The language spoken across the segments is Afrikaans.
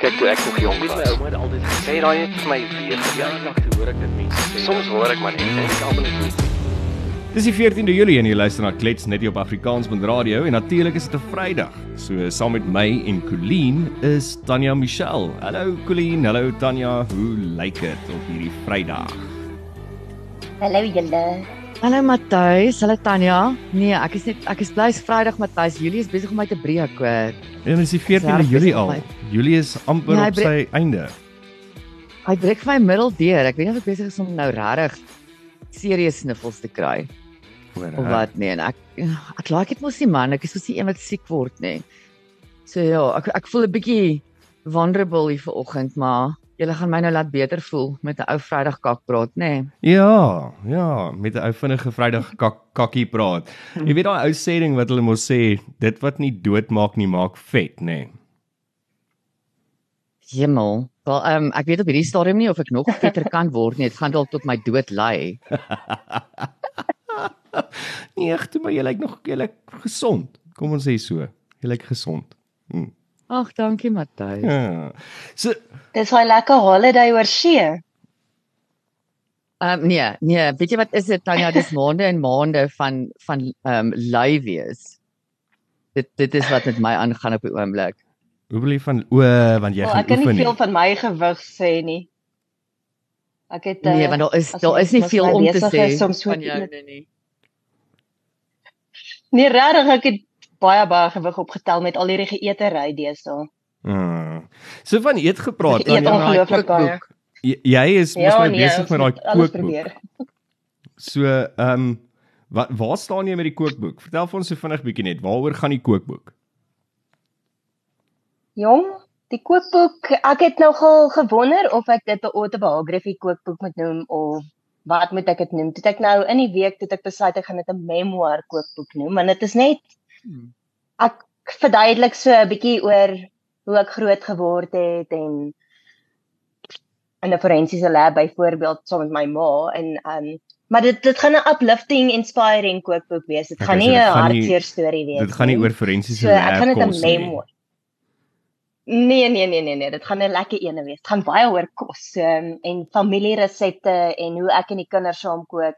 Kyk toe ek nog jonk Weet my was. ouma het altyd gesê Sê daai net vir my weer ja, verjaar. dag te hoor ek dit mense sê. Soms hoor ek maar net en ek almal net nie. Dis die 14de Julie en jy luister na Klets net hier op Afrikaans met radio en natuurlik is dit 'n Vrydag. So saam met my en Colleen is Tanya Michelle. Hallo Colleen, hallo Tanya. Hoe lyk dit op hierdie Vrydag? Hallo julle. Hallo Matthys, hallo Tanya. Nee, ek is net ek is bly Vrydag Matthys. Julie is besig om my te breek hoor. En dis die 14de Regtig Julie al. Julie is amper Ja, hy op sy einde. Hy breek my middeldeur. Ek weet nie of ek besig is om nou regtig serieus sniffels te kry Hoor. of wat nie. En ek ek like dit mos nie man. Ek is soos die een wat siek word nê. So ja, ek ek voel 'n bietjie vulnerable hier vanoggend, maar julle gaan my nou laat beter voel met 'n ou Vrydag kak praat nê. Ja, ja, met 'n ou vinnige Vrydag kak, kakkie praat. Jy weet daai ou sê ding wat hulle mos sê, dit wat nie dood maak nie maak vet, nê. Nee. Hemel. Wel, ehm um, ek weet op hierdie stadium nie of ek nog vetter kan word nie. Dit gaan dalk tot my dood lei. Nee, ek toe maar jy lyk nog jy lyk gesond. Kom ons sê so. Jy lyk gesond. Hm. Ag, dankie Matthys. Ja. So Dis 'n lekker holiday oor see. Ehm um, nee, nee, weet jy wat is dit Tanya, dis maande en maande van van ehm um, lui wees. Dit dit is wat met my aangaan op die oomblik. hoe wil jy van o, want jy Wel, gaan ek kan nie oefen nie. veel van my gewig sê nie. Ek het Nee, eh, want daar is daar is nie veel om te sê van jou nee nee. Nee, regtig, ek het baie baie gewig opgetel met al hierdie geëtery deesdae. Hmm. So van eet gepraat dan eet jy, ongelooflik baie. jy, is mos Ja, nou nee, besig met daai kookboek. So ehm um, wat waar staan jy met die kookboek? Vertel vir ons so vinnig bietjie net, waaroor gaan die kookboek? Jong, die kookboek, ek het nogal gewonder of ek dit 'n autobiography kookboek moet noem of wat moet ek dit noem? Toe ek nou in die week toe ek besluit ek gaan dit 'n memoir kookboek noem, want dit is net Hmm. Ek verduidelik so 'n bietjie oor hoe ek groot geword het en in 'n forensiese lab byvoorbeeld saam met my ma en um maar dit dit gaan 'n uplifting inspiring kookboek wees. Dit Okay, gaan so nie 'n nie- hartseer storie wees. Dit gaan nie nie. oor forensiese so ek gaan dit 'n nie. memoir. Nee nee nee nee nee, dit gaan 'n lekker ene wees. Dit gaan baie oor kos um, en familieresepte en hoe ek en die kinders saam kook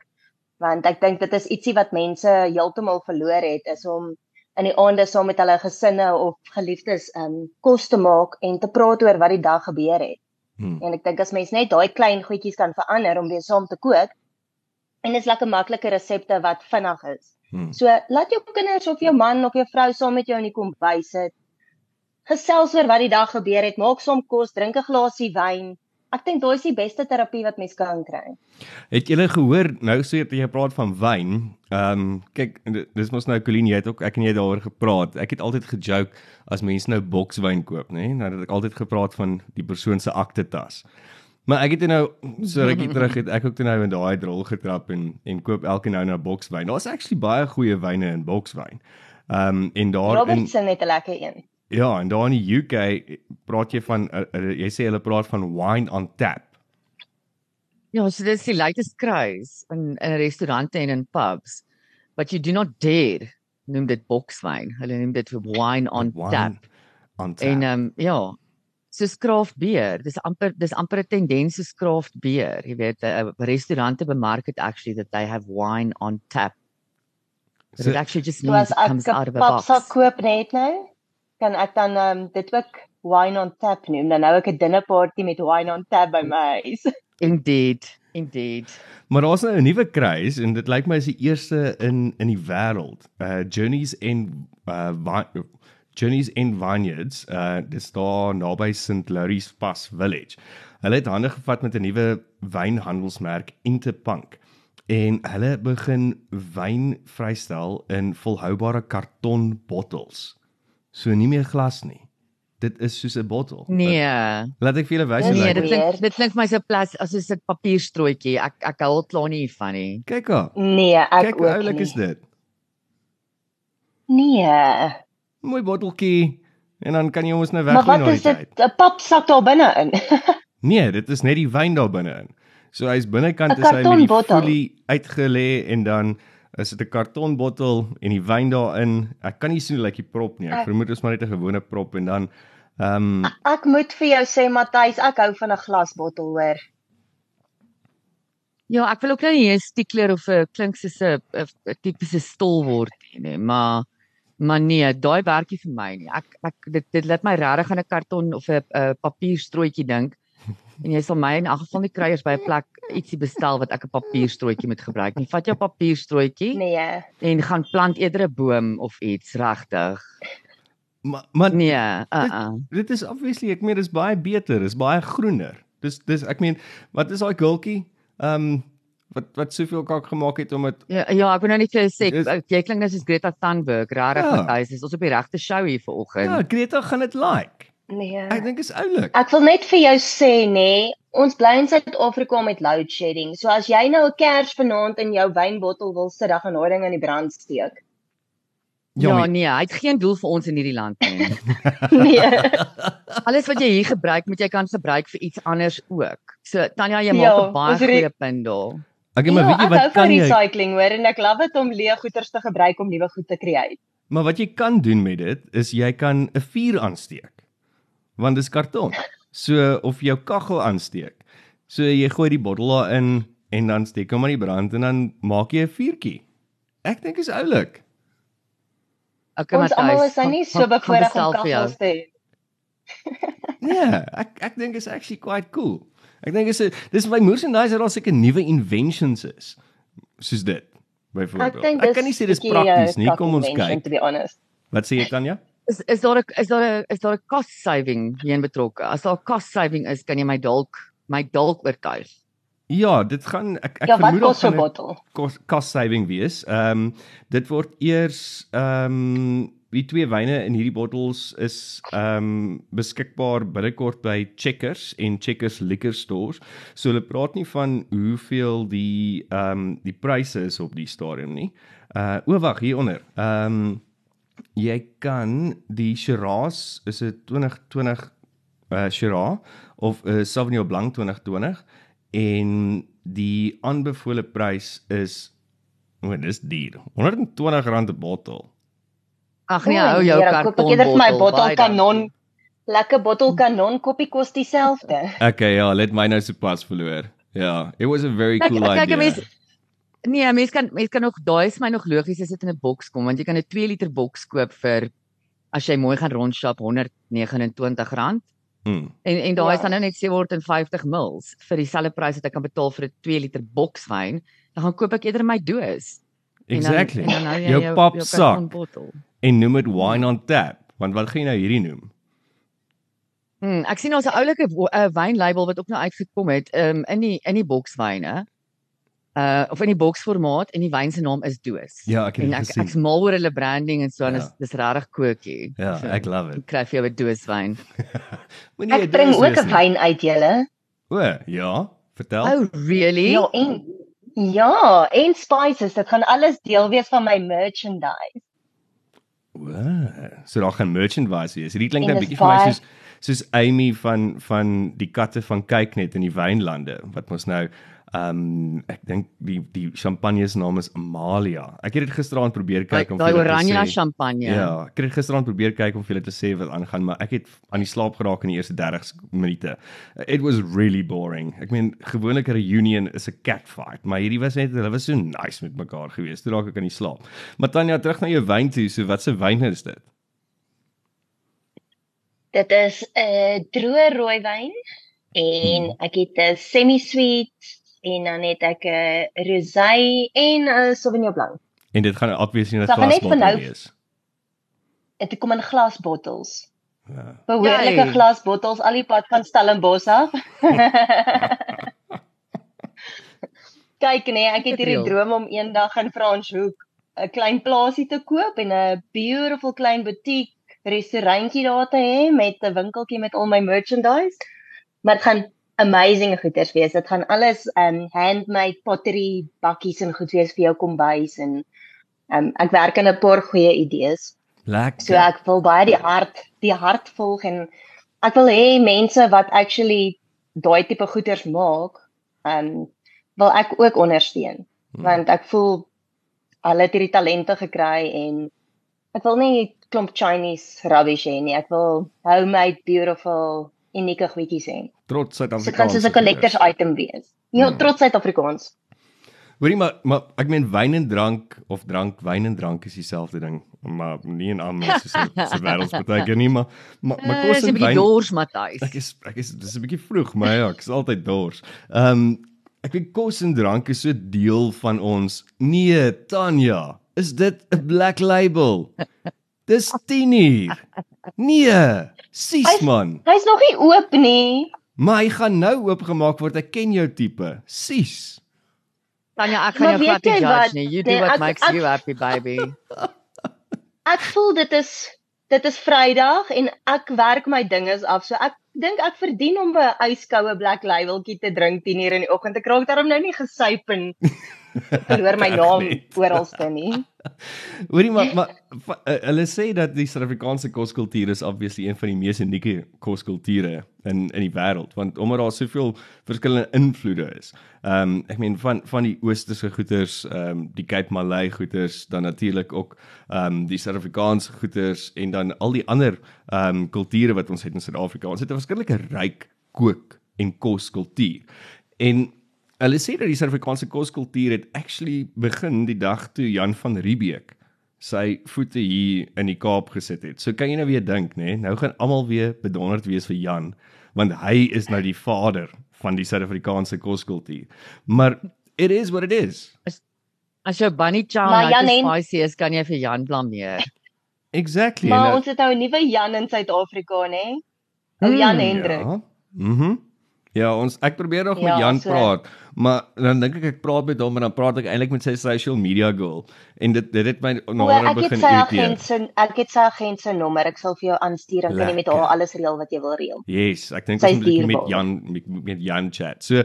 want ek dink dit is ietsie wat mense heeltemal verloor het is om in die aande saam met hulle gesinne of geliefdes um kos te maak en te praat oor wat die dag gebeur het. Hmm. En ek dink as mens net daai klein goedjies kan verander om weer saam te kook en dis lekker maklike resepte wat vinnig is. Hmm. So laat jou kinders of jou man of jou vrou saam met jou in die kombuis sit. Gesels oor wat die dag gebeur het, maak som kos, drink 'n glasie wyn. Ek dink daai is die beste terapie wat mens kan kry. Het julle gehoor nou sê jy praat van wyn? Ehm um, kyk dis mos nou Colleen jy het ook ek en jy daaroor gepraat. Ek het altyd gejoke as mense nou bokswyn koop, nê? Nee? Nou het ek altyd gepraat van die persoon se aktetas. Maar ek het nou so rukkie terug het ek ook toe nou in daai rol getrap en en koop elke nou nou bokswyn. Daar's actually baie goeie wyne in bokswyn. Ehm um, en daar in Robertson het 'n lekker een. Ja, en daar in die UK praat jy van uh, uh, jy sê hulle praat van wine on tap. Ja, so dis die latest craze in in restaurante en in pubs. But you do not dare noem dit bokswyn. Hulle noem dit wine on Wine tap. On tap. En ehm um, ja, soos craft beer. Dis amper dis amper 'n tendens soos craft beer. Jy weet, uh, restaurante bemark it actually that they have wine on tap. So- it actually just So means as it comes 'n out of a box. koop net nou, kan ek dan um, dit ook wine on tap noem. Dan nou ek 'n dinner party met wine on tap by my huis. Indeed, indeed. Maar daar's nou 'n nuwe craze en dit lyk my is die eerste in in die wêreld. Uh Journeys en uh Vi- Journeys and Vineyards, uh dis daar naby St. Lauris Pass Village. Hulle het hande gevat met 'n nuwe wynhandelsmerk Interpunk en hulle begin wyn vrystel in volhoubare karton bottels. So nie meer glas nie. Dit is soos 'n bottel. Nee. Laat ek vir julle wys hoe Nee, lyk dit dit. klink dit klink my so plas as 'n papierstrootjie. Ek ek hou klaar nie hiervan nie. Kyk haar. Nee, ek Kyk hoe ook oulik nie. is dit. Nee. Mooi botteltjie en dan kan jy ons nou Maar weggooi wat na is die dit? tyd. 'n Papsak daar binne in. Nee, dit is net die wyn daar binne-in. So hy's binnekant is hy met die folie uitgelê en dan is dit 'n kartonbottel en die wyn daarin. Ek kan nie sien hoe lyk die prop nie. Ek vermoed dit is maar net 'n gewone prop en dan Ehm um, Ek moet vir jou sê Matthys, ek hou van 'n glasbottel hoor. Ja, ek wil ook nou nie 'n stiekler of 'n klink soos 'n 'n tipiese stol word nie, nee, maar maar nee, daai werkie vir my nie. Ek ek dit dit laat my regtig aan 'n karton of 'n 'n papierstrootjie dink. En jy sal my in elk geval nie kry as by 'n plek ietsie bestel wat ek 'n papierstrootjie moet gebruik nie. Vat jou papierstrootjie Nee. en gaan plant eerder 'n boom of iets regtig. maar maar Nee, uh uh. dit is obviously ek meen dis baie beter, is baie groener. Dis dis ek meen wat is daai gultjie? Ehm um, wat wat soveel kak gemaak het om dit Ja, ja, ek wil nou net vir jou sê jy klink nou soos Greta Thunberg, regtig Ja. Matthys, dis ons op die regte show hier vanoggend. Ja, Greta gaan dit like. Nee. Ek dink is oulik. Ek wil net vir jou sê nê, nee, ons bly in Suid-Afrika met load shedding. So as jy nou 'n kers vanaand in jou wynbottel wil sit, dan gaan daai ding aan die brand steek. Ja, Ja, ja nee, hy het geen doel vir ons in hierdie land nie. Nee. Alles wat jy hier gebruik, moet jy kan gebruik vir iets anders ook. So Tanya, jy Ja, maak 'n baie ons re- goeie punt daar. Ek maar ja, weet jy ek hou wat van kan jy recycling hoor en ek love dit om leë goeders te gebruik om nuwe goed te create. Maar wat jy kan doen met dit is jy kan 'n vuur aansteek. Want dis karton. So of jou kaggel aansteek. So jy gooi die bottel daarin en dan steek hom aan die brand en dan maak jy 'n vuurtjie. Ek dink is oulik. Okay, Ons almal is nou nie so bevoorreg om kaggels te hê. Nee, ek ek dink is actually quite cool. Ek dink is 'n dis my merchandise dat daar seker nuwe inventions is. Soos dit byvoorbeeld. Ek ek kan nie sê dis uh, prakties nie. Kom ons kyk. Wat sê jy Tanya? Is is daar 'n is daar 'n is daar 'n cost saving hierin betrokke? As daar cost saving is, kan jy my dalk my dalk oortuig. Ja, dit gaan ek ek Ja, vermoed kos so 'n 'n cost, cost saving wees. Ehm um, dit word eers ehm um, die twee wyne in hierdie bottels is ehm um, beskikbaar binnekort by Checkers en Checkers liquor stores. So hulle praat nie van hoeveel die ehm um, die pryse is op die stadium nie. Uh o wag hieronder. Ehm um, jy kan die Shiraz is 'n 2020 uh Shiraz of 'n Sauvignon Blanc 2020 en die aanbevole prys is o, dis duur. R120 'n bottel. Ag nee, hou jou koop ek karton eerder vir my bottel, kanon. Lekker bottel kanon koppie kos dieselfde. Okay, ja, let my nou so pas verloor. Ja, it was a very cool kyk, idea. mens Nee, mens kan mens kan nog daai is my nog logies as dit in 'n boks kom want jy kan 'n 2 liter boks koop vir as jy mooi gaan rondshop R129. Hmm. En en daai Ja. is dan nou net 750 mils vir dieselfde prys wat ek kan betaal vir 'n 2 liter bokswyn. Dan gaan koop ek eerder my doos. En dan- Exactly. en dan jy Jou jou papsak kartonbottel. en noem dit wine on tap, want wat gaan jy nou hierdie noem? Hmm, ek sien ons 'n oulike 'n wynlabel wat ook nou uitgekom het um, in die in die bokswyne. Uh of in die boksformaat en die wyn se naam is Doos. Ja, ek het en dit ek gesien. ek's mal oor hulle branding en so en Ja. dis dis regtig kookie. Ja, So, ek love Ek it. kry vir jou 'n dooswyn. Moenie Ek dit bring ook 'n wyn uit julle. O, ja, vertel. Oh, really? Ja, en ja, en spices, dit gaan alles deel wees van my merchandise. O, so daar gaan merchandise wees. Hierdie klink En nou dis bietjie vir my soos soos Amy van van die katte van Kyknet in die wynlande wat mos nou um ek dink die die champagne se naam is Amalia. Ek het dit gisteraand probeer kyk om daai oranje champagne. Ja, ek het dit gisteraand probeer kyk om vir julle te sê wat aangaan, maar ek het aan die slaap geraak in die eerste 30 sek- minute. It was really boring. Ek meen, gewoonlik 'n reunion is 'n cat fight, maar hierdie was net hulle was so nice met mekaar gewees. Toe raak ek aan die slaap. Maar Tanya, terug na jou wyn toe. So wat se wyn is dit? Dit is 'n uh, droë rooiwyn en Hmm. ek het 'n semi-sweet en dan het ek 'n rosé en 'n sauvignon blanc. En dit gaan obviously 'n gaan net vir glasbottel nou- wees. Dit kom in glasbottels. Ja. Behoorlike Jy. glasbottels al die pad van Stellenbosch af. Kyk nee, ek het hierdie droom om eendag in Franshoek 'n klein plaasie te koop en 'n beautiful klein butiek restaurantjie daar te hê met 'n winkeltjie met al my merchandise. Maar dit gaan amazing goeders wees. Dit gaan alles um handmade pottery bakkies en goed wees vir jou kombuis en um ek werk aan 'n paar goeie idees. Lekker. So ek wil baie die hart, die hart volg en ek wil hê mense wat actually daai tipe goeders maak, um wil ek ook ondersteun Hmm. want ek voel hulle het hierdie talente gekry en ek wil nie klomp Chinese rubbish hê nie. Ek wil homemade, beautiful, unieke goedjies hê. Trots So dit kan Suid-Afrikaans. soos 'n collector's item wees. Ja, Hmm. trots Suid-Afrikaans. Hoorie maar maar ek meen wyn en drank of drank wyn en drank is dieselfde ding, maar nie in almal se se wêreldspartytjie nie, maar maar, maar Eh, kos is 'n en bietjie wyn. dors Matthys. Ek is ek is dis 'n bietjie vroeg, maar ja, ek is altyd dors. Ehm um, ek weet kos en drank is so deel van ons. Nee, Tanya, is dit 'n black label? Dis 10 uur. Nee, sis Hy- man. Hy's nog nie oop nie. Maar hy gaan nou oopgemaak word. Ek ken jou tipe. Sis. Tanya, ek gaan Maar jou glad nie judge wat? nie. You do Nee, what ek- makes ek- you happy, baby. Ek voel dit is dit is Vrydag en ek werk my dinges af. So ek dink ek verdien om 'n yskoue black labeltjie te drink 10 uur in die oggend. Ek raak daarom nou nie gesyp en verloor my naam oralste nie. Hoorie maar maar uh, hulle sê dat die Suid-Afrikaanse koskultuur is obviously een van die mees unieke koskulture in in die wêreld want omdat daar soveel verskillende invloede is. Ehm um, ek meen van van die oosterse goeters, ehm um, die Cape Malay goeters, dan natuurlik ook ehm um, die Suid-Afrikaanse goeters en dan al die ander ehm um, kulture wat ons het in Suid-Afrika. Ons het 'n verskillike ryk kook en koskultuur. En Hulle sê dat die Suid-Afrikaanse koskultuur het actually begin die dag toe Jan van Riebeeck sy voete hier in die Kaap gesit het. So kan jy nou weer dink, nê? Nee? Nou gaan almal weer bedonderd wees vir Jan, want hy is nou die vader van die Suid-Afrikaanse koskultuur. Maar it is what it is. As jou bunny chow nou spicy is, kan jy vir Jan blameer. Exactly. Maar En, ons het nou 'n nuwe Jan in Suid-Afrika, nê? Hmm, Ou Jan Hendrik. Ja. Mhm. Ja, ons ek probeer nog met Ja, Jan so- praat, maar dan dink ek ek praat met hom en dan praat ek eintlik met sy social media girl en dit dit het my O, nader ek het begin sy irriteer. agent se ek het sy agent se nommer. Ek sal vir jou aanstuur en kan jy met haar alles reël wat jy wil reël. Yes, ek dink ons moet met. Jan met, met Jan chat. So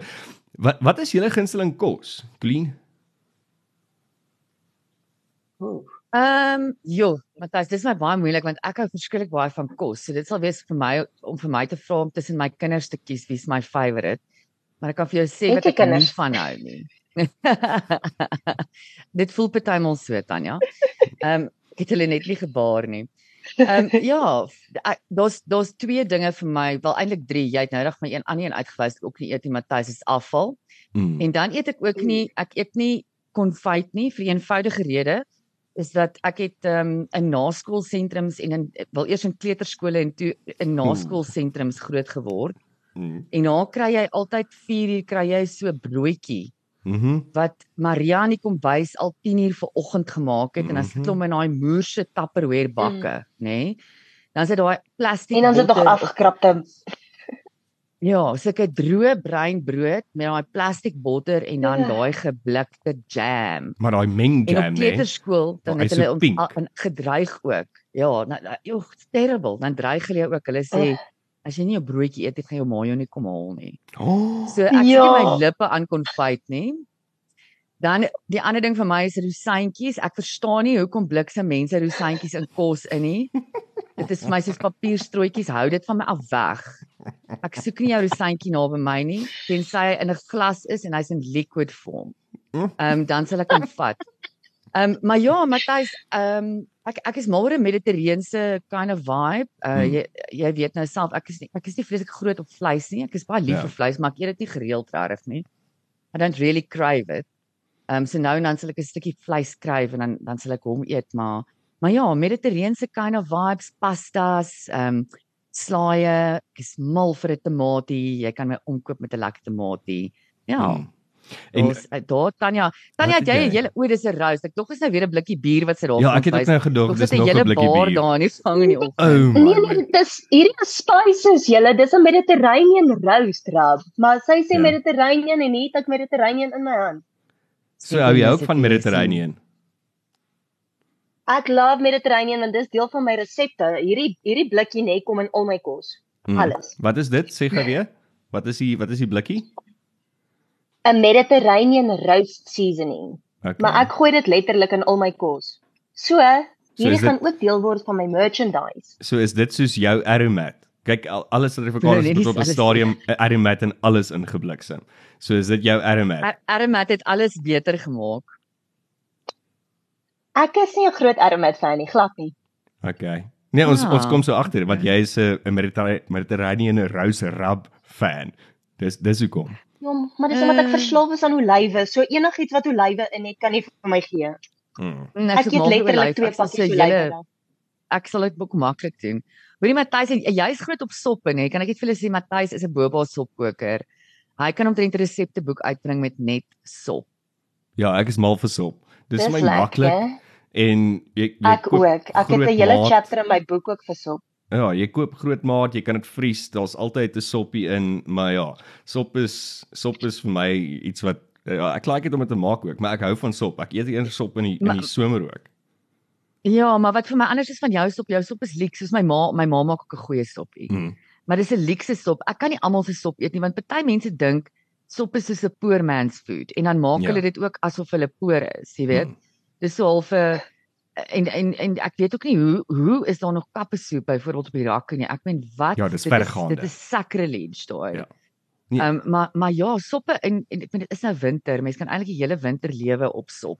wat wat is julle gunsteling kos? Clean? Ehm, um, joh, Matthys, dis my baie moeilik want ek hou verskriklik baie van kos. So dit sal wees vir my om vir my te vra om tussen my kinders te kies wie's my favourite. Maar ek kan vir jou sê wat ek nie kinders? van hou nie. dit voel partymal so, Tanya. Ehm, um, ek het hulle net nie gebaar nie. Ehm um, ja, daar's daar's twee dinge vir my, wel eintlik drie. Jy het nou reg my een ander een uitgewys ek ook nie eet nie, Matthys, is afval. Mm. En dan eet ek ook nie ek eet nie konfyt nie vir die eenvoudige rede is dat ek het um, in naskoolsentrums en in wel eers in kleuterskole en toe in naskoolsentrums groot geword. Mm. En daar kry jy altyd 4 uur kry jy so broodjie Mhm. wat Maria in die kombuis al 10 uur vanoggend gemaak het mm -hmm. en dan sit Mhm. hom in daai moerse Tupperware bakke, mm. nê? Nee? Dan sit daai plastiek En dan is dit nog afgekrapte Ja, sulke droë breinbrood met daai plastiek botter en dan Ja. daai geblikte jam. Maar daai meng En jam, op né? kleuterskool dan het hulle ons in- gedreig ook. Ja, nou nou, joh, it's terrible. Dan dreig hulle jou ook. Hulle sê Oh. as jy nie 'n broodjie eet, gaan jou ma jou nie kom haal nie. Oh. So ek nie Ja. my lippe aan konfyt nie. Dan die ander ding vir my is rosientjies. Ek verstaan nie hoekom bliksem mense rosientjies in kos in nie. Dit is vir my soos papierstrooitjies. Hou dit van my af weg. Ek soek nie jou rosientjie naby my nie, tensy hy in 'n glas is en hy's in liquid vorm. Ehm um, dan sal ek hom vat. Ehm um, maar ja, Matthys, ehm um, ek ek is mal oor 'n mediterrane kind of vibe. Uh Hmm. jy jy weet nou self, ek is nie ek is nie vreeslik groot op vleis nie. Ek is baie lief Ja. vir vleis, maar ek eet dit nie gereeld regtig nie. I don't really crave it. Ehm um, so nou en dan sal ek 'n stukkie vleis kry en dan dan sal ek hom eet, maar maar ja, mediterrane kind of vibes, pastas, ehm um, slaaie, ek is mal vir 'n tamatie. Jy kan my omkoop met 'n lekker tamatie. Ja. Mm. En Ons daar Tanya, Tanya het jy 'n jy? hele o, dis 'n roast. Ek dog is nou weer 'n blikkie bier wat sy daar ja, ek het ook nou gedog Dis nog 'n blikkie bier. daar in die vang in die oggend. Oh Nee nee, dis hierdie spices julle. Dis 'n Mediterranean roast rub. Maar sy sê Ja. Mediterranean en hier het ek Mediterranean in my hand. So hou jy ook van Mediterranean? Ek love Mediterranean want dis deel van my resepte. Hierdie hierdie blikkie net kom in al my kos. Mm. Alles. Wat is dit? Sê gou weer. Wat is die wat is die blikkie? 'n Mediterranean roast seasoning. Okay. Maar ek gooi dit letterlik in al my kos. So, hierdie dit- gaan ook deel word van my merchandise. So is dit soos jou aromat. Kyk al, alles Suid-Afrikaners Nee, het nie op 'n stadium 'n aromat en alles ingebliksem. So is dit jou aromat. Ar- Aramat het alles beter gemaak. Ek is nie 'n groot aromat fan nie, glad nie. Okay. Nee, ons Ah, ons kom so agter want jy is 'n 'n Mediterra- Mediterranean rouse rub fan. Dis dis hoekom. Ja, maar dis omdat ek Eh. verslaaf is aan olywe. So enigiets wat olywe in het, kan nie vir my gee. Hmm. Mm, Ek mal vir letterlik twee Ek pakkies olywe. Ek sal dit ook maklik doen. Hoorie Matthys, jy's groot op soppe, nê? Kan ek net vir julle sê Matthys is 'n boba sopkoker. Hy kan omtrent 'n resepteboek uitbring met net sop. Ja, ek is mal vir sop. Dis vir my maklik en jy jy Ek ook. Ek het 'n hele maat. chapter in my boek ook vir sop. Ja, jy koop groot maat, jy kan dit vries. Daar's altyd 'n soppie in, maar ja, sop is sop is vir my iets wat ja, ek like dit om dit te maak ook, maar ek hou van sop. Ek eet eers sop in die in die somer ook. Ja, maar wat vir my anders is van jou sop, jou sop is leeks, soos my ma, my ma maak ook 'n goeie soppie. Mm. Maar dis 'n leekse sop. Ek kan nie almal se sop eet nie want party mense dink sop is soos 'n poor man's food en dan maak Ja. hulle dit ook asof hulle poor is, jy weet. Mm. Dis so half 'n en en en ek weet ook nie hoe hoe is daar nog kappesoep byvoorbeeld op die rakke nie. Ek meen wat Ja, dis dit verregaande. Dit is sacrilege daai. Ja. Nee. Ehm maar maar ja, soppe en, en ek meen dit is nou winter. Mense kan eintlik die hele winter lewe op sop.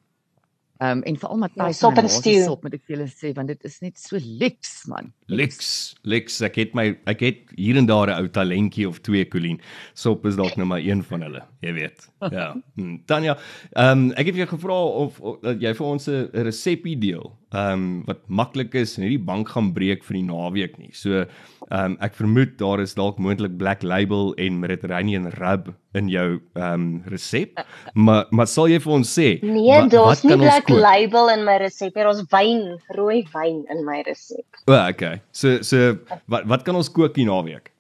Ehm en veral Ja, Matthys my en stew. sop moet ek vir julle sê want dit is net so leeks man. Lex, Lex, ek het my ek het hier en daar 'n ou talentjie of twee Colleen. Sop is dalk nou maar een van hulle, jy weet. Ja. Hmm. Tanya, ehm um, ek het jou gevra of, of dat jy vir ons 'n resepie deel, ehm um, wat maklik is en nie die bank gaan breek vir die naweek nie. So, ehm um, ek vermoed daar is dalk moontlik Black Label en Mediterranean rub in jou ehm um, resep. Maar maar sal jy vir ons sê Nee, daar's nie black kook? label in my resep. nie. Daar's wyn, rooi wyn in my resep. O, oh, okay. So so wat wat kan ons kook die naweek?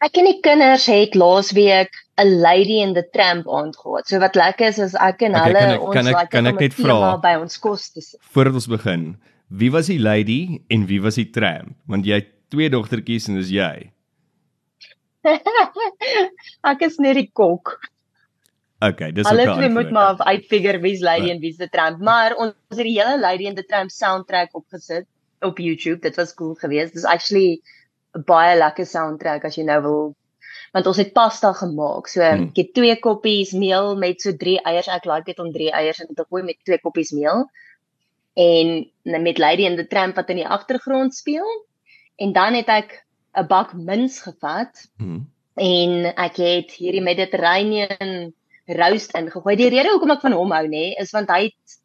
Ek en die kinders het laasweek 'n Lady in the Tramp aand gehad. So wat lekker is is ek en Okay, hulle kan ek- ons kan ek- like kan ek net vra? by ons kos te sit. Voordat ons begin, wie was die lady en wie was die tramp? Want jy het twee dogtertjies en dis jy. ek is net die kok. Okay, dis Hulle twee moet maar uitfigure wie's Lady Ja. en wie's the Tramp. Maar ons het die hele Lady and the Tramp soundtrack opgesit op YouTube. Dit was cool geweest. Dis actually 'n baie lekker soundtrack as jy nou wil want ons het pasta gemaak. So Hmm. ek het twee koppies meel met so 3 eiers. Ek like dit om 3 eiers in te gooi met twee koppies meel. En met Lady and the Tramp wat in die agtergrond speel. En dan het ek 'n bak mins gevat Hmm. en ek het hierdie Mediterranean roast ingegooi. Die rede hoekom ek van hom hou nê, is want hy het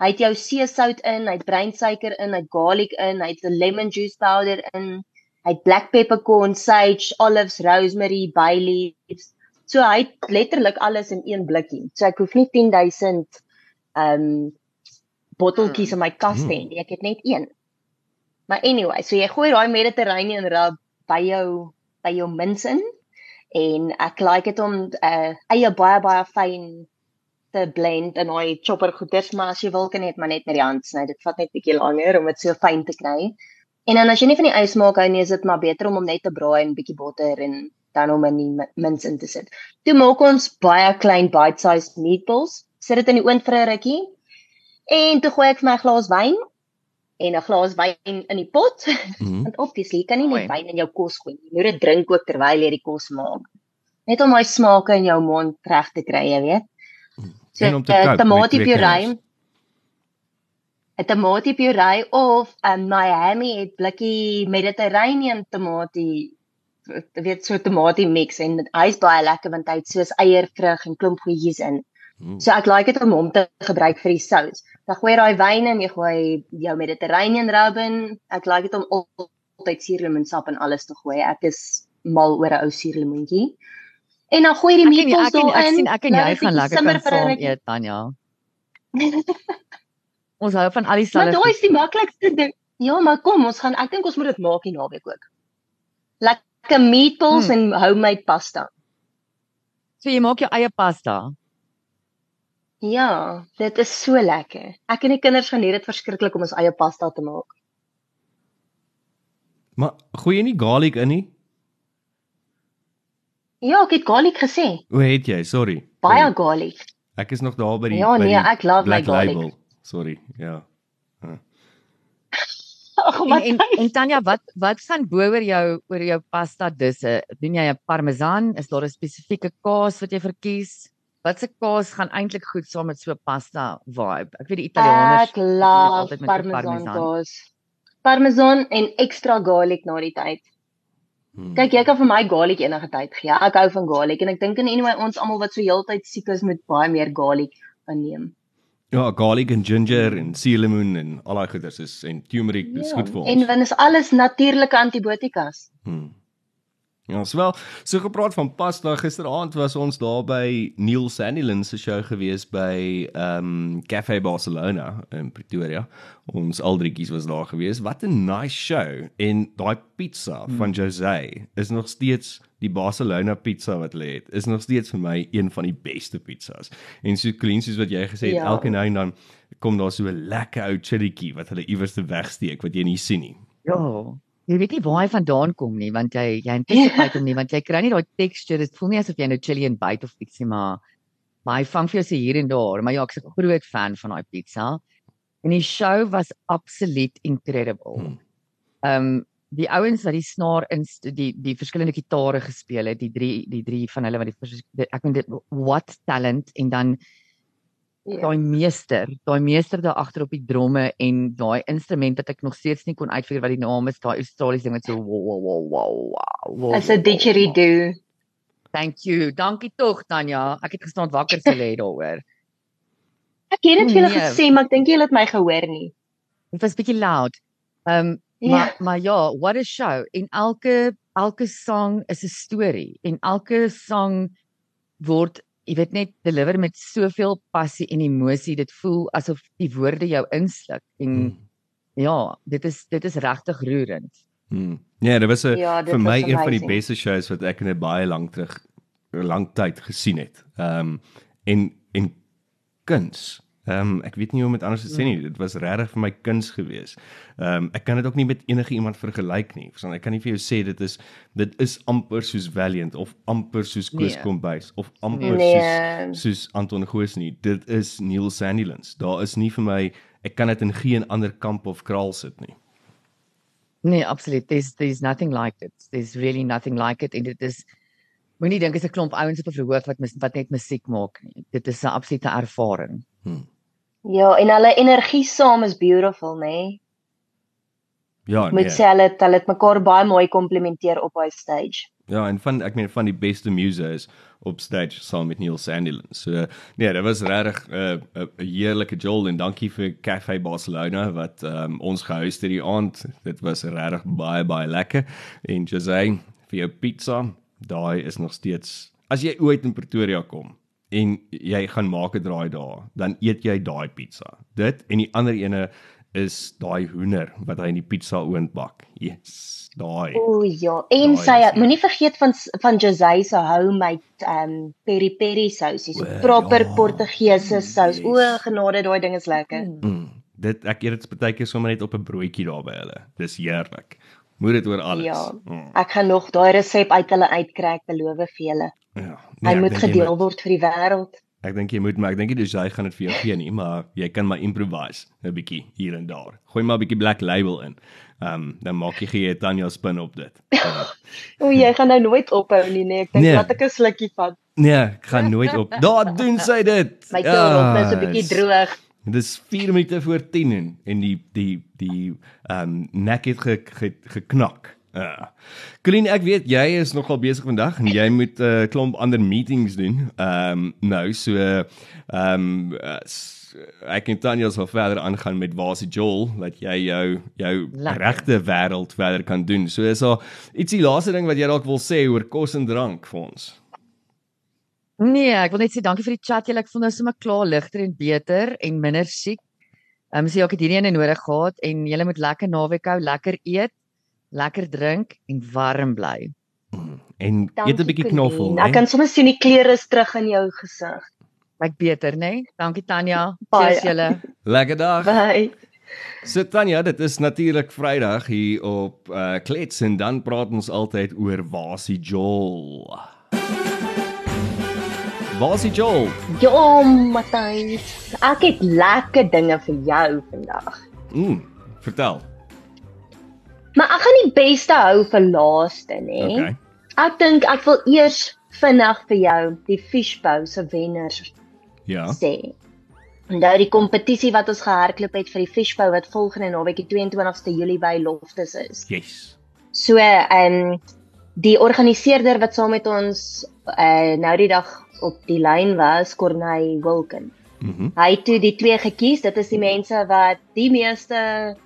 hy het jou seesout in, hy het breinsuiker in, hy het garlic in, hy het 'n lemon juice powder in, hy het black peppercorn, sage, olives, rosemary, bay leaves. So hy het letterlik alles in een blikkie. So ek hoef nie 10000 ehm um, botteltjies in my kas te hê nie. Ek het net een. Maar anyway, so jy gooi daai Mediterranean rub by jou by jou mins in en ek like dit om uh eie baie baie fyn te blend in daai chopper goeders, maar as jy wil kan dit maar net met die hand sny. Dit vat net 'n bietjie langer om dit so fyn te kry. En dan as jy nie van die ys maak hou nie, is dit maar beter om hom net te braai in 'n bietjie botter en dan om in die mi- mins in te sit. Toe maak ons baie klein bite-sized meatballs. Sit dit in die oond vir 'n rukkie. En toe gooi ek vir my glas wyn en 'n glas wyn in die pot. Hmm. Want obviously, jy kan nie net wyn in jou kos gooi nie. Jy moet dit drink ook terwyl jy die kos maak. Net om daai smake in jou mond reg te kry, jy weet. So, En om te eh, met twee tomatiepuree. 'n Tomatiepuree of 'n Miami het blikkie Mediterranean tomatie jy weet so tomatie mix en hy's baie lekker want hy het soos eiervrug en klomp goedjies in. Hmm. So ek like dit om hom te gebruik vir die sous. Dan gooi jy daai wyn in, jy gooi jou Mediterranean rub in. Ek like dit om al- altyd suurlemoensap en alles te gooi. Ek is mal oor 'n ou suurlemoentjie. En dan gooi jy die en, meatballs ek en ek daarin. sien ek en laat jy gaan lekker kan 'n saam eet Tanya. Ons hou van al die Maar selfde. daai is die maklikste ding. Ja, maar kom, ons gaan ek dink ons moet dit maak hier naweek ook. Lekker meatballs Hmm. en homemade pasta. So jy maak jou eie pasta. Ja, dit is so lekker. Ek en die kinders geniet dit verskriklik om ons eie pasta te maak. Maar gooi jy nie garlic in nie? Ja, ek het garlic gesê. O, het jy? Sorry. Baie Sorry. garlic. Ek is nog daar by die Ja, nee, die ek love my Black garlic. Label. Sorry. Ja. Ag, En, maar en en Tanya, wat wat gaan bo oor jou oor jou pasta disse? Doen jy 'n parmesan? Is daar 'n spesifieke kaas wat jy verkies? Wat se kaas gaan eintlik goed saam met so pasta vibe? Ek weet die Italianers altyd met 'n parmesan kaas. Parmesan en ekstra garlic na die tyd. Hmm. Kyk, jy kan vir my garlic enige tyd gee. Ek hou van garlic en ek dink in anyway ons almal wat so heeltyd siek is moet baie meer garlic inneem. Ja, garlic en ginger en suurlemoen en al daai goeders is en turmeric dis goed vir ons. En want is alles natuurlike antibiotikas. Hmm. Ja, swel, so gepraat van pasta, gisteraand was ons daar by Neil Sandilands se show gewees by ehm um, Cafe Barcelona in Pretoria. Ons aldrietjies was daar gewees. Wat 'n nice show en daai pizza hmm. van Jose is nog steeds die Barcelona pizza wat hulle het. Is nog steeds vir my een van die beste pizzas. En so clean soos wat jy gesê het, Ja. elke nou en dan kom daar so 'n lekker ou chillietjie wat hulle iewers te wegsteek wat jy nie sien nie. Ja. Jy weet nie waar hy vandaan kom nie, want jy jy anticipate hom nie, want jy kry nie daai texture. Dit voel nie asof jy nou chili en byt of ietsie maar maar hy vang vir jou se hier en daar, maar ja, ek's 'n groot fan van daai pizza. En die show was absoluut incredible. Hmm. Ehm um, die ouens wat die snaar in die die verskillende gitare gespeel het, die drie die drie van hulle wat die, ek vind dit what talent en dan Ja. daai meester, daai meester daar agter op die dromme en daai instrument wat ek nog steeds nie kon uitfigure wat die naam is, daai Australiese ding wat so wow wow wow wow wow. As 'n didgeridoo. Thank you. Dankie tog Tanya. Ek het gestaan wakker se lê daaroor. Ek het dit vir julle Nee. gesê, maar ek dink julle het my gehoor nie. Dit was bietjie loud. Ehm um, Ja. maar maar ja, what a show. En elke elke song is 'n storie en elke song word jy weet net deliver met soveel passie en emosie. Dit voel asof die woorde jou insluk en Hmm. ja, dit is dit is regtig roerend. Hmm. Ja, dit was 'n Ja, dit vir my een van die beste shows wat ek in 'n baie lank terug lank tyd gesien het. Ehm um, en en kuns. Ehm um, ek weet nie hoe om dit anders te sê nie. Dit was regtig vir my kuns gewees. Ehm um, ek kan dit ook nie met enige iemand vergelyk nie. Verstaan, ek kan nie vir jou sê dit is dit is amper soos Valiant of amper soos Koos Nee. Kombuis of amper Nee. soos soos Anton Goos nie. Dit is Neil Sandilands. Daar is nie vir my ek kan dit in geen ander kamp of kraal sit nie. Nee, absoluut. There's there's nothing like it. There's really nothing like it en dit is moenie dink is 'n klomp ouens op 'n verhoog wat mis, wat net musiek maak nie. Dit is 'n absolute ervaring. Ja, en hulle energie saam is beautiful, nê? Nee? Ja, Ek moet sê hulle het- hulle het mekaar baie mooi komplementeer op daai stage. Ja, en van ek meen van die beste muse is op stage saam met Neil Sandilands. So nee, dit was regtig 'n uh, 'n uh, heerlike jol en dankie vir Cafe Barcelona wat um, ons gehost het die aand. Dit was regtig baie baie lekker. En Jose, vir jou pizza, daai is nog steeds as jy ooit in Pretoria kom en jy gaan maak 'n draai daar, dan eet jy daai pizza. Dit en die ander ene is daai hoender wat hy in die pizza oond bak. Yes, daai. O ja, en Daai sy moenie vergeet van van Jose se homemade um peri peri sousie, so O, proper ja. Portugese sous. O Yes. genade, daai ding is lekker. Mm, dit ek eet dit baie keer sommer net op 'n broodjie daar by hulle. Dis heerlik. Moet dit oor alles. Ja. Mm, Ek gaan nog daai resep uit hulle uitkry, ek beloof vir julle. Ja. Hy ek moet gedeel word vir die wêreld. Ek dink jy moet maar ek dink nie dis jy gaan dit vir jou gee nie, maar jy kan maar improvise 'n bietjie hier en daar. Gooi maar 'n bietjie black label in. Ehm um, dan maak jy gee Tanya spin op dit. Ja. O, jy gaan nou nooit ophou nie, nee. Ek dink Nee. laat ek 'n slukkie vat. nee, ek gaan nooit op. Daar doen sy dit. My nou so 'n bietjie Yes. droog. Dis 4 minute voor 10 en, en die die die ehm um, nek het ge, ge, geknak. Ja. Colleen, ek weet jy is nogal besig vandag en jy moet 'n uh, klomp ander meetings doen. Ehm um, nou so ehm um, ek en Tanya sal verder aangaan met waar se Joel dat jy jou jou regte wêreld verder kan doen. So is daar ietsie laaste ding wat jy dalk wil sê oor kos en drank vir ons. Nee, ek wil net sê dankie vir die chat julle. Ek voel nou sommer klaar ligter en beter en minder siek. Ehm um, so ja, ek het hierdie ene nodig gehad en julle moet lekker naweek hou, lekker eet, lekker drink en warm bly. En eet 'n bietjie knoffel. Ek kan sommer sien die kleure is terug in jou gesig. Lyk beter, né? Nee? Dankie Tanya. Cheers julle. Lekker dag. Bye. So Tanya, dit is natuurlik Vrydag hier op uh Klets en dan praat ons altyd oor Wasie Joel. Wasie Joel. Ja, Matthys. Ek het lekker dinge vir jou vandag. Mm, vertel. Maar ek gaan die beste hou vir laaste, nê? Okay. Ek dink ek wil eers vinnig vir jou die fishbowl se wenners Ja. sê. Onthou die kompetisie wat ons gehardloop het vir die fishbowl wat volgende naweek die 22ste Julie by Loftus is. Yes. So, ehm um, die organiseerder wat saam met ons uh, nou die dag op die lyn was, Corneil Wilken. Mm Hy het toe die twee gekies. Dit is die mense wat die meeste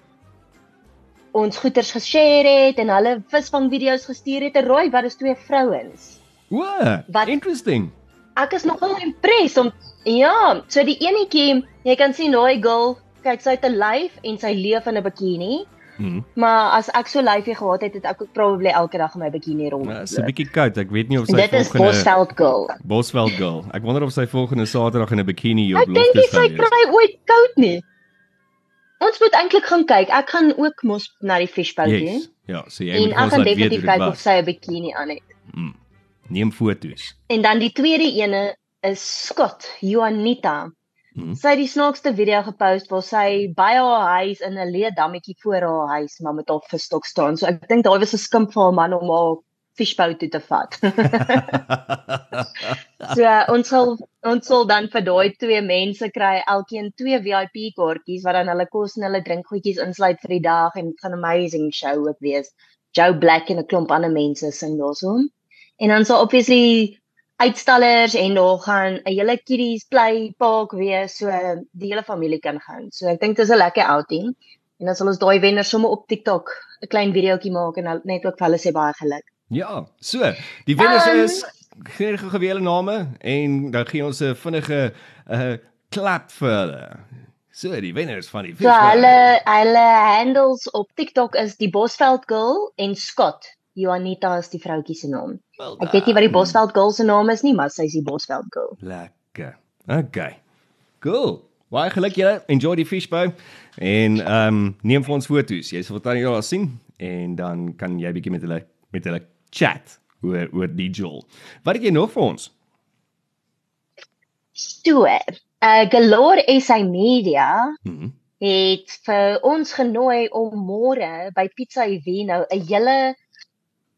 ons goeders geshare het en hulle visvang video's gestuur het. Roy, wat is twee vrouens? O, Wat- interesting. Ek is nogal impressed om ja, so die enetjie, jy kan sien daai girl, kyk sy het 'n lyf en sy leef in 'n bikini. Mhm. Maar as ek so lyfie gehad het, het ek ook probably elke dag in my bikini rond. Nou, is 'n bietjie koud. Ek weet nie of sy Dit is volgende Bosveld girl. Bosveld girl. Ek wonder of sy volgende Saterdag in 'n bikini op Ek dink nie Loftus sy kry ooit koud nie. Ons moet eintlik gaan kyk. Ek gaan ook mos na die fishbowl toe. Yes. Ja, so jy En moet ek ons gaan laat weet definitief hoe dit kyk of was. sy 'n bikini aan het. Mm. Neem foto's. En dan die tweede ene is Scott Juanita. Mhm. Sy het die snaakste video gepost waar sy by haar huis in 'n leë dammetjie voor haar huis maar met haar visstok staan. So ek dink daai was 'n skimp vir haar man om haar fishbowl toe te vat. so ons sal ons sal dan vir daai twee mense kry elkeen twee VIP kaartjies wat dan hulle kos en hulle drinkgoedjies insluit vir die dag en dit gaan 'n amazing show ook wees. Joe Black en 'n klomp ander mense sing daarso. En dan sal obviously uitstallers en daar gaan 'n hele kiddies play park wees so die hele familie kan gaan. So ek dink dit is 'n lekker outing. En dan sal ons daai wenners sommer op TikTok 'n klein videoetjie maak en net ook vir hulle sê baie geluk. Ja, so, die wenners Um, is gee gou gewele name en dan gee ons 'n vinnige uh klap vir hulle. So, die wenners van die So fishbowl. hulle hulle handles op TikTok is die Bosveld girl en Scott. Juanita is die vroutjie se naam. Wel Ek weet nie wat die. Bosveld girl se naam is nie, maar sy is die Bosveld girl. Lekker. Okay. Cool. Baie geluk julle. Enjoy die fishbowl en ehm um, neem vir ons foto's. Jy sal dan hier sien en dan kan jy bietjie met hulle met hulle chat oor oor die Joel. Wat het jy nog vir ons? Stoer. Uh Galore SA Media Mhm. het vir ons genooi om môre by Pizza Evino 'n hele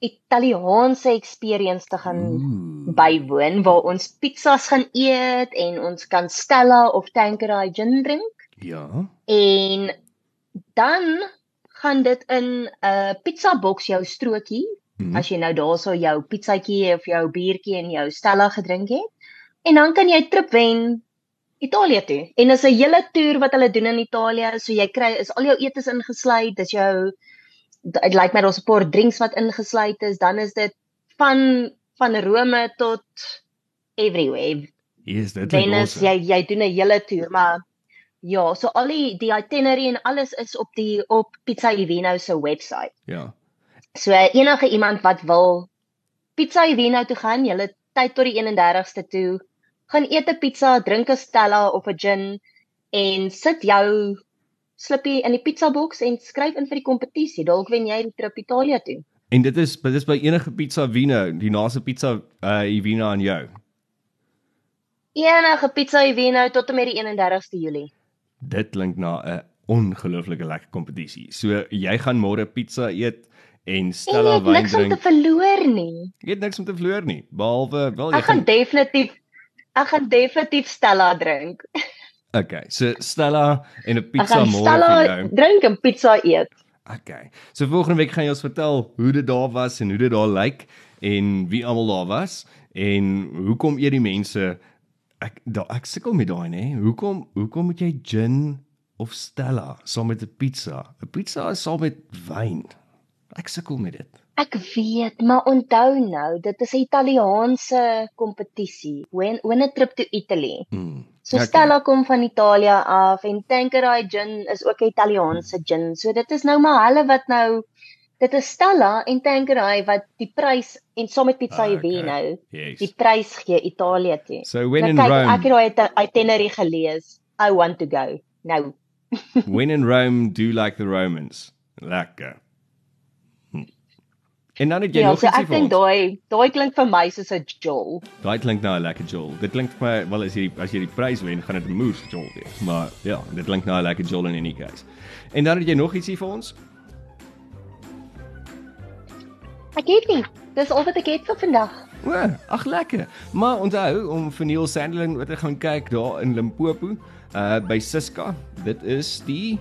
Italiaanse experience te gaan Ooh. bywoon waar ons pizzas gaan eet en ons kan Stella of Tanqueray gin drink Ja. en dan gaan dit in 'n uh, pizza box jou strokie Mhm. as jy nou daarso jou pizzatjie of jou biertjie en jou Stella gedrink het en dan kan jy trip wen Italië toe. En dis 'n hele toer wat hulle doen in Italië, so jy kry is al jou etes ingesluit, dis jou dit lyk my daar's 'n paar drinks wat ingesluit is, dan is dit van van Rome tot everywhere. Yes, dit Venice, awesome. jy jy doen 'n hele toer, maar ja, so al die die itinerary en alles is op die op Pizza Evino se webwerf. Ja. So enige iemand wat wil Pizza Evino toe gaan, het tyd tot die 31ste toe, gaan eet 'n pizza, drink 'n Stella of 'n gin en sit jou slippie in die pizza box en skryf in vir die kompetisie. Dalk wen jy die trip Italië toe. En dit is dit is by enige pizza Vino, die naaste pizza uh Vino aan jou. Enige Pizza Evino tot en met die 31ste Julie. Dit klink na 'n ongelooflike lekker kompetisie. So jy gaan môre pizza eet en En jy Stella het wyn niks om te drink. verloor nie. Jy het niks om te verloor nie, behalwe wel jy Ek gaan definitief ek gaan definitief Stella drink. Okay, so Stella en 'n Ek pizza gaan môre Stella vir jou. drink en pizza eet. Okay. So volgende week gaan jy ons vertel hoe dit daar was en hoe dit daar lyk en wie almal daar was en hoekom eet die mense ek da, ek sukkel met daai nê. Hoekom hoekom moet jy gin of Stella saam met 'n pizza? 'n Pizza is saam met wyn. Ek sukkel met dit. Ek weet, maar onthou nou, dit is 'n Italiaanse kompetisie. When when a trip to Italy. Mm. So Okay. Stella kom van Italië af en Tanqueray gin is ook 'n Italiaanse gin. So dit is nou maar hulle wat nou dit is Stella en Tanqueray wat die prys en saam met Pizza Ah, okay. Evino Yes. die prys gee Italië toe. So when Nou in kyk, Rome, Ek het daai iti- itinerary gelees. I want to go. Nou, when in Rome do like the Romans. Lekker. En dan het jy ja, nog so ietsie ek vir dink ons. daai daai klink vir my soos 'n jol. Daai klink nou 'n lekker jol. Dit klink vir my wel as jy as jy die prys wen, gaan dit 'n moes jol wees. Maar ja, dit klink nou 'n lekker jol in any case. En dan het jy nog ietsie vir ons? Ek het nie. Dis al wat ek het vir vandag. O, ag lekker. Maar onthou om vir Neil Sanderling wat te gaan kyk daar in Limpopo, uh by Siska. Dit is die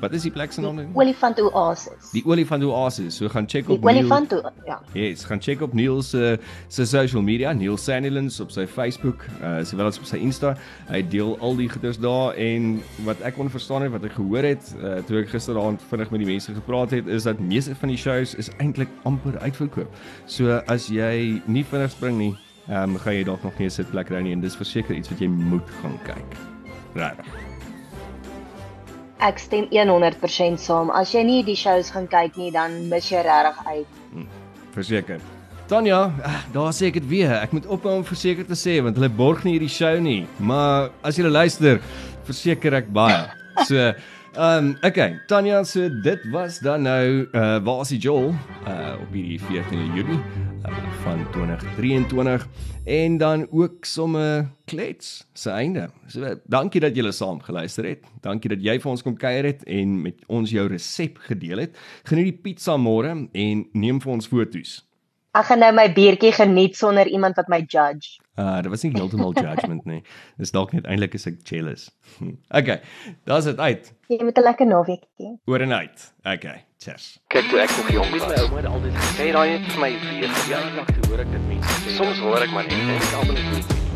Wat is die plek se naam? nou? Olifant oasis. Die olifant oasis. So gaan check Die op Neil. olifant o- ja. Yes, gaan check op Neil se se social media, Neil Sanderling op sy Facebook, uh sowel as op sy Insta. Hy deel al die goeders daar en wat ek kon verstaan het wat ek gehoor het, uh toe ek gisteraand vinnig met die mense gepraat het, is dat meeste van die shows is eintlik amper uitverkoop. So as jy nie vinnig spring nie, ehm um, gaan jy dalk nog nie 'n sitplek kry nie en dis verseker iets wat jy moet gaan kyk. Regtig. Ek stem 100% saam. As jy nie die shows gaan kyk nie, dan mis jy regtig uit. Verseker. Tanya, ah, daar sê ek dit weer. Ek moet ophou om verseker te sê want hulle borg nie hierdie show nie. Maar as jy luister, verseker ek baie. So, um, okay, Tanya, so dit was dan nou uh waar is die Joel uh op hierdie 14 Junie uh, van 2023 en dan ook somme klets se einde. So dankie dat julle saam geluister het. Dankie dat jy vir ons kom kuier het en met ons jou resep gedeel het. Geniet die pizza môre en neem vir ons foto's. Ek gaan nou my biertjie geniet sonder iemand wat my judge. Uh, dit was nie heeltemal judgement nie. Dis dalk net eintlik is ek jealous. Okay. Daar's dit uit. Jy moet 'n lekker naweekie. Oor en uit. Okay. Cheers. Kyk toe ek nog jong was, my ouma het altyd gesê, "Raai het vir my weer verjaardag toe hoor ek dit mense sê." Soms hoor ek maar net en ek almal net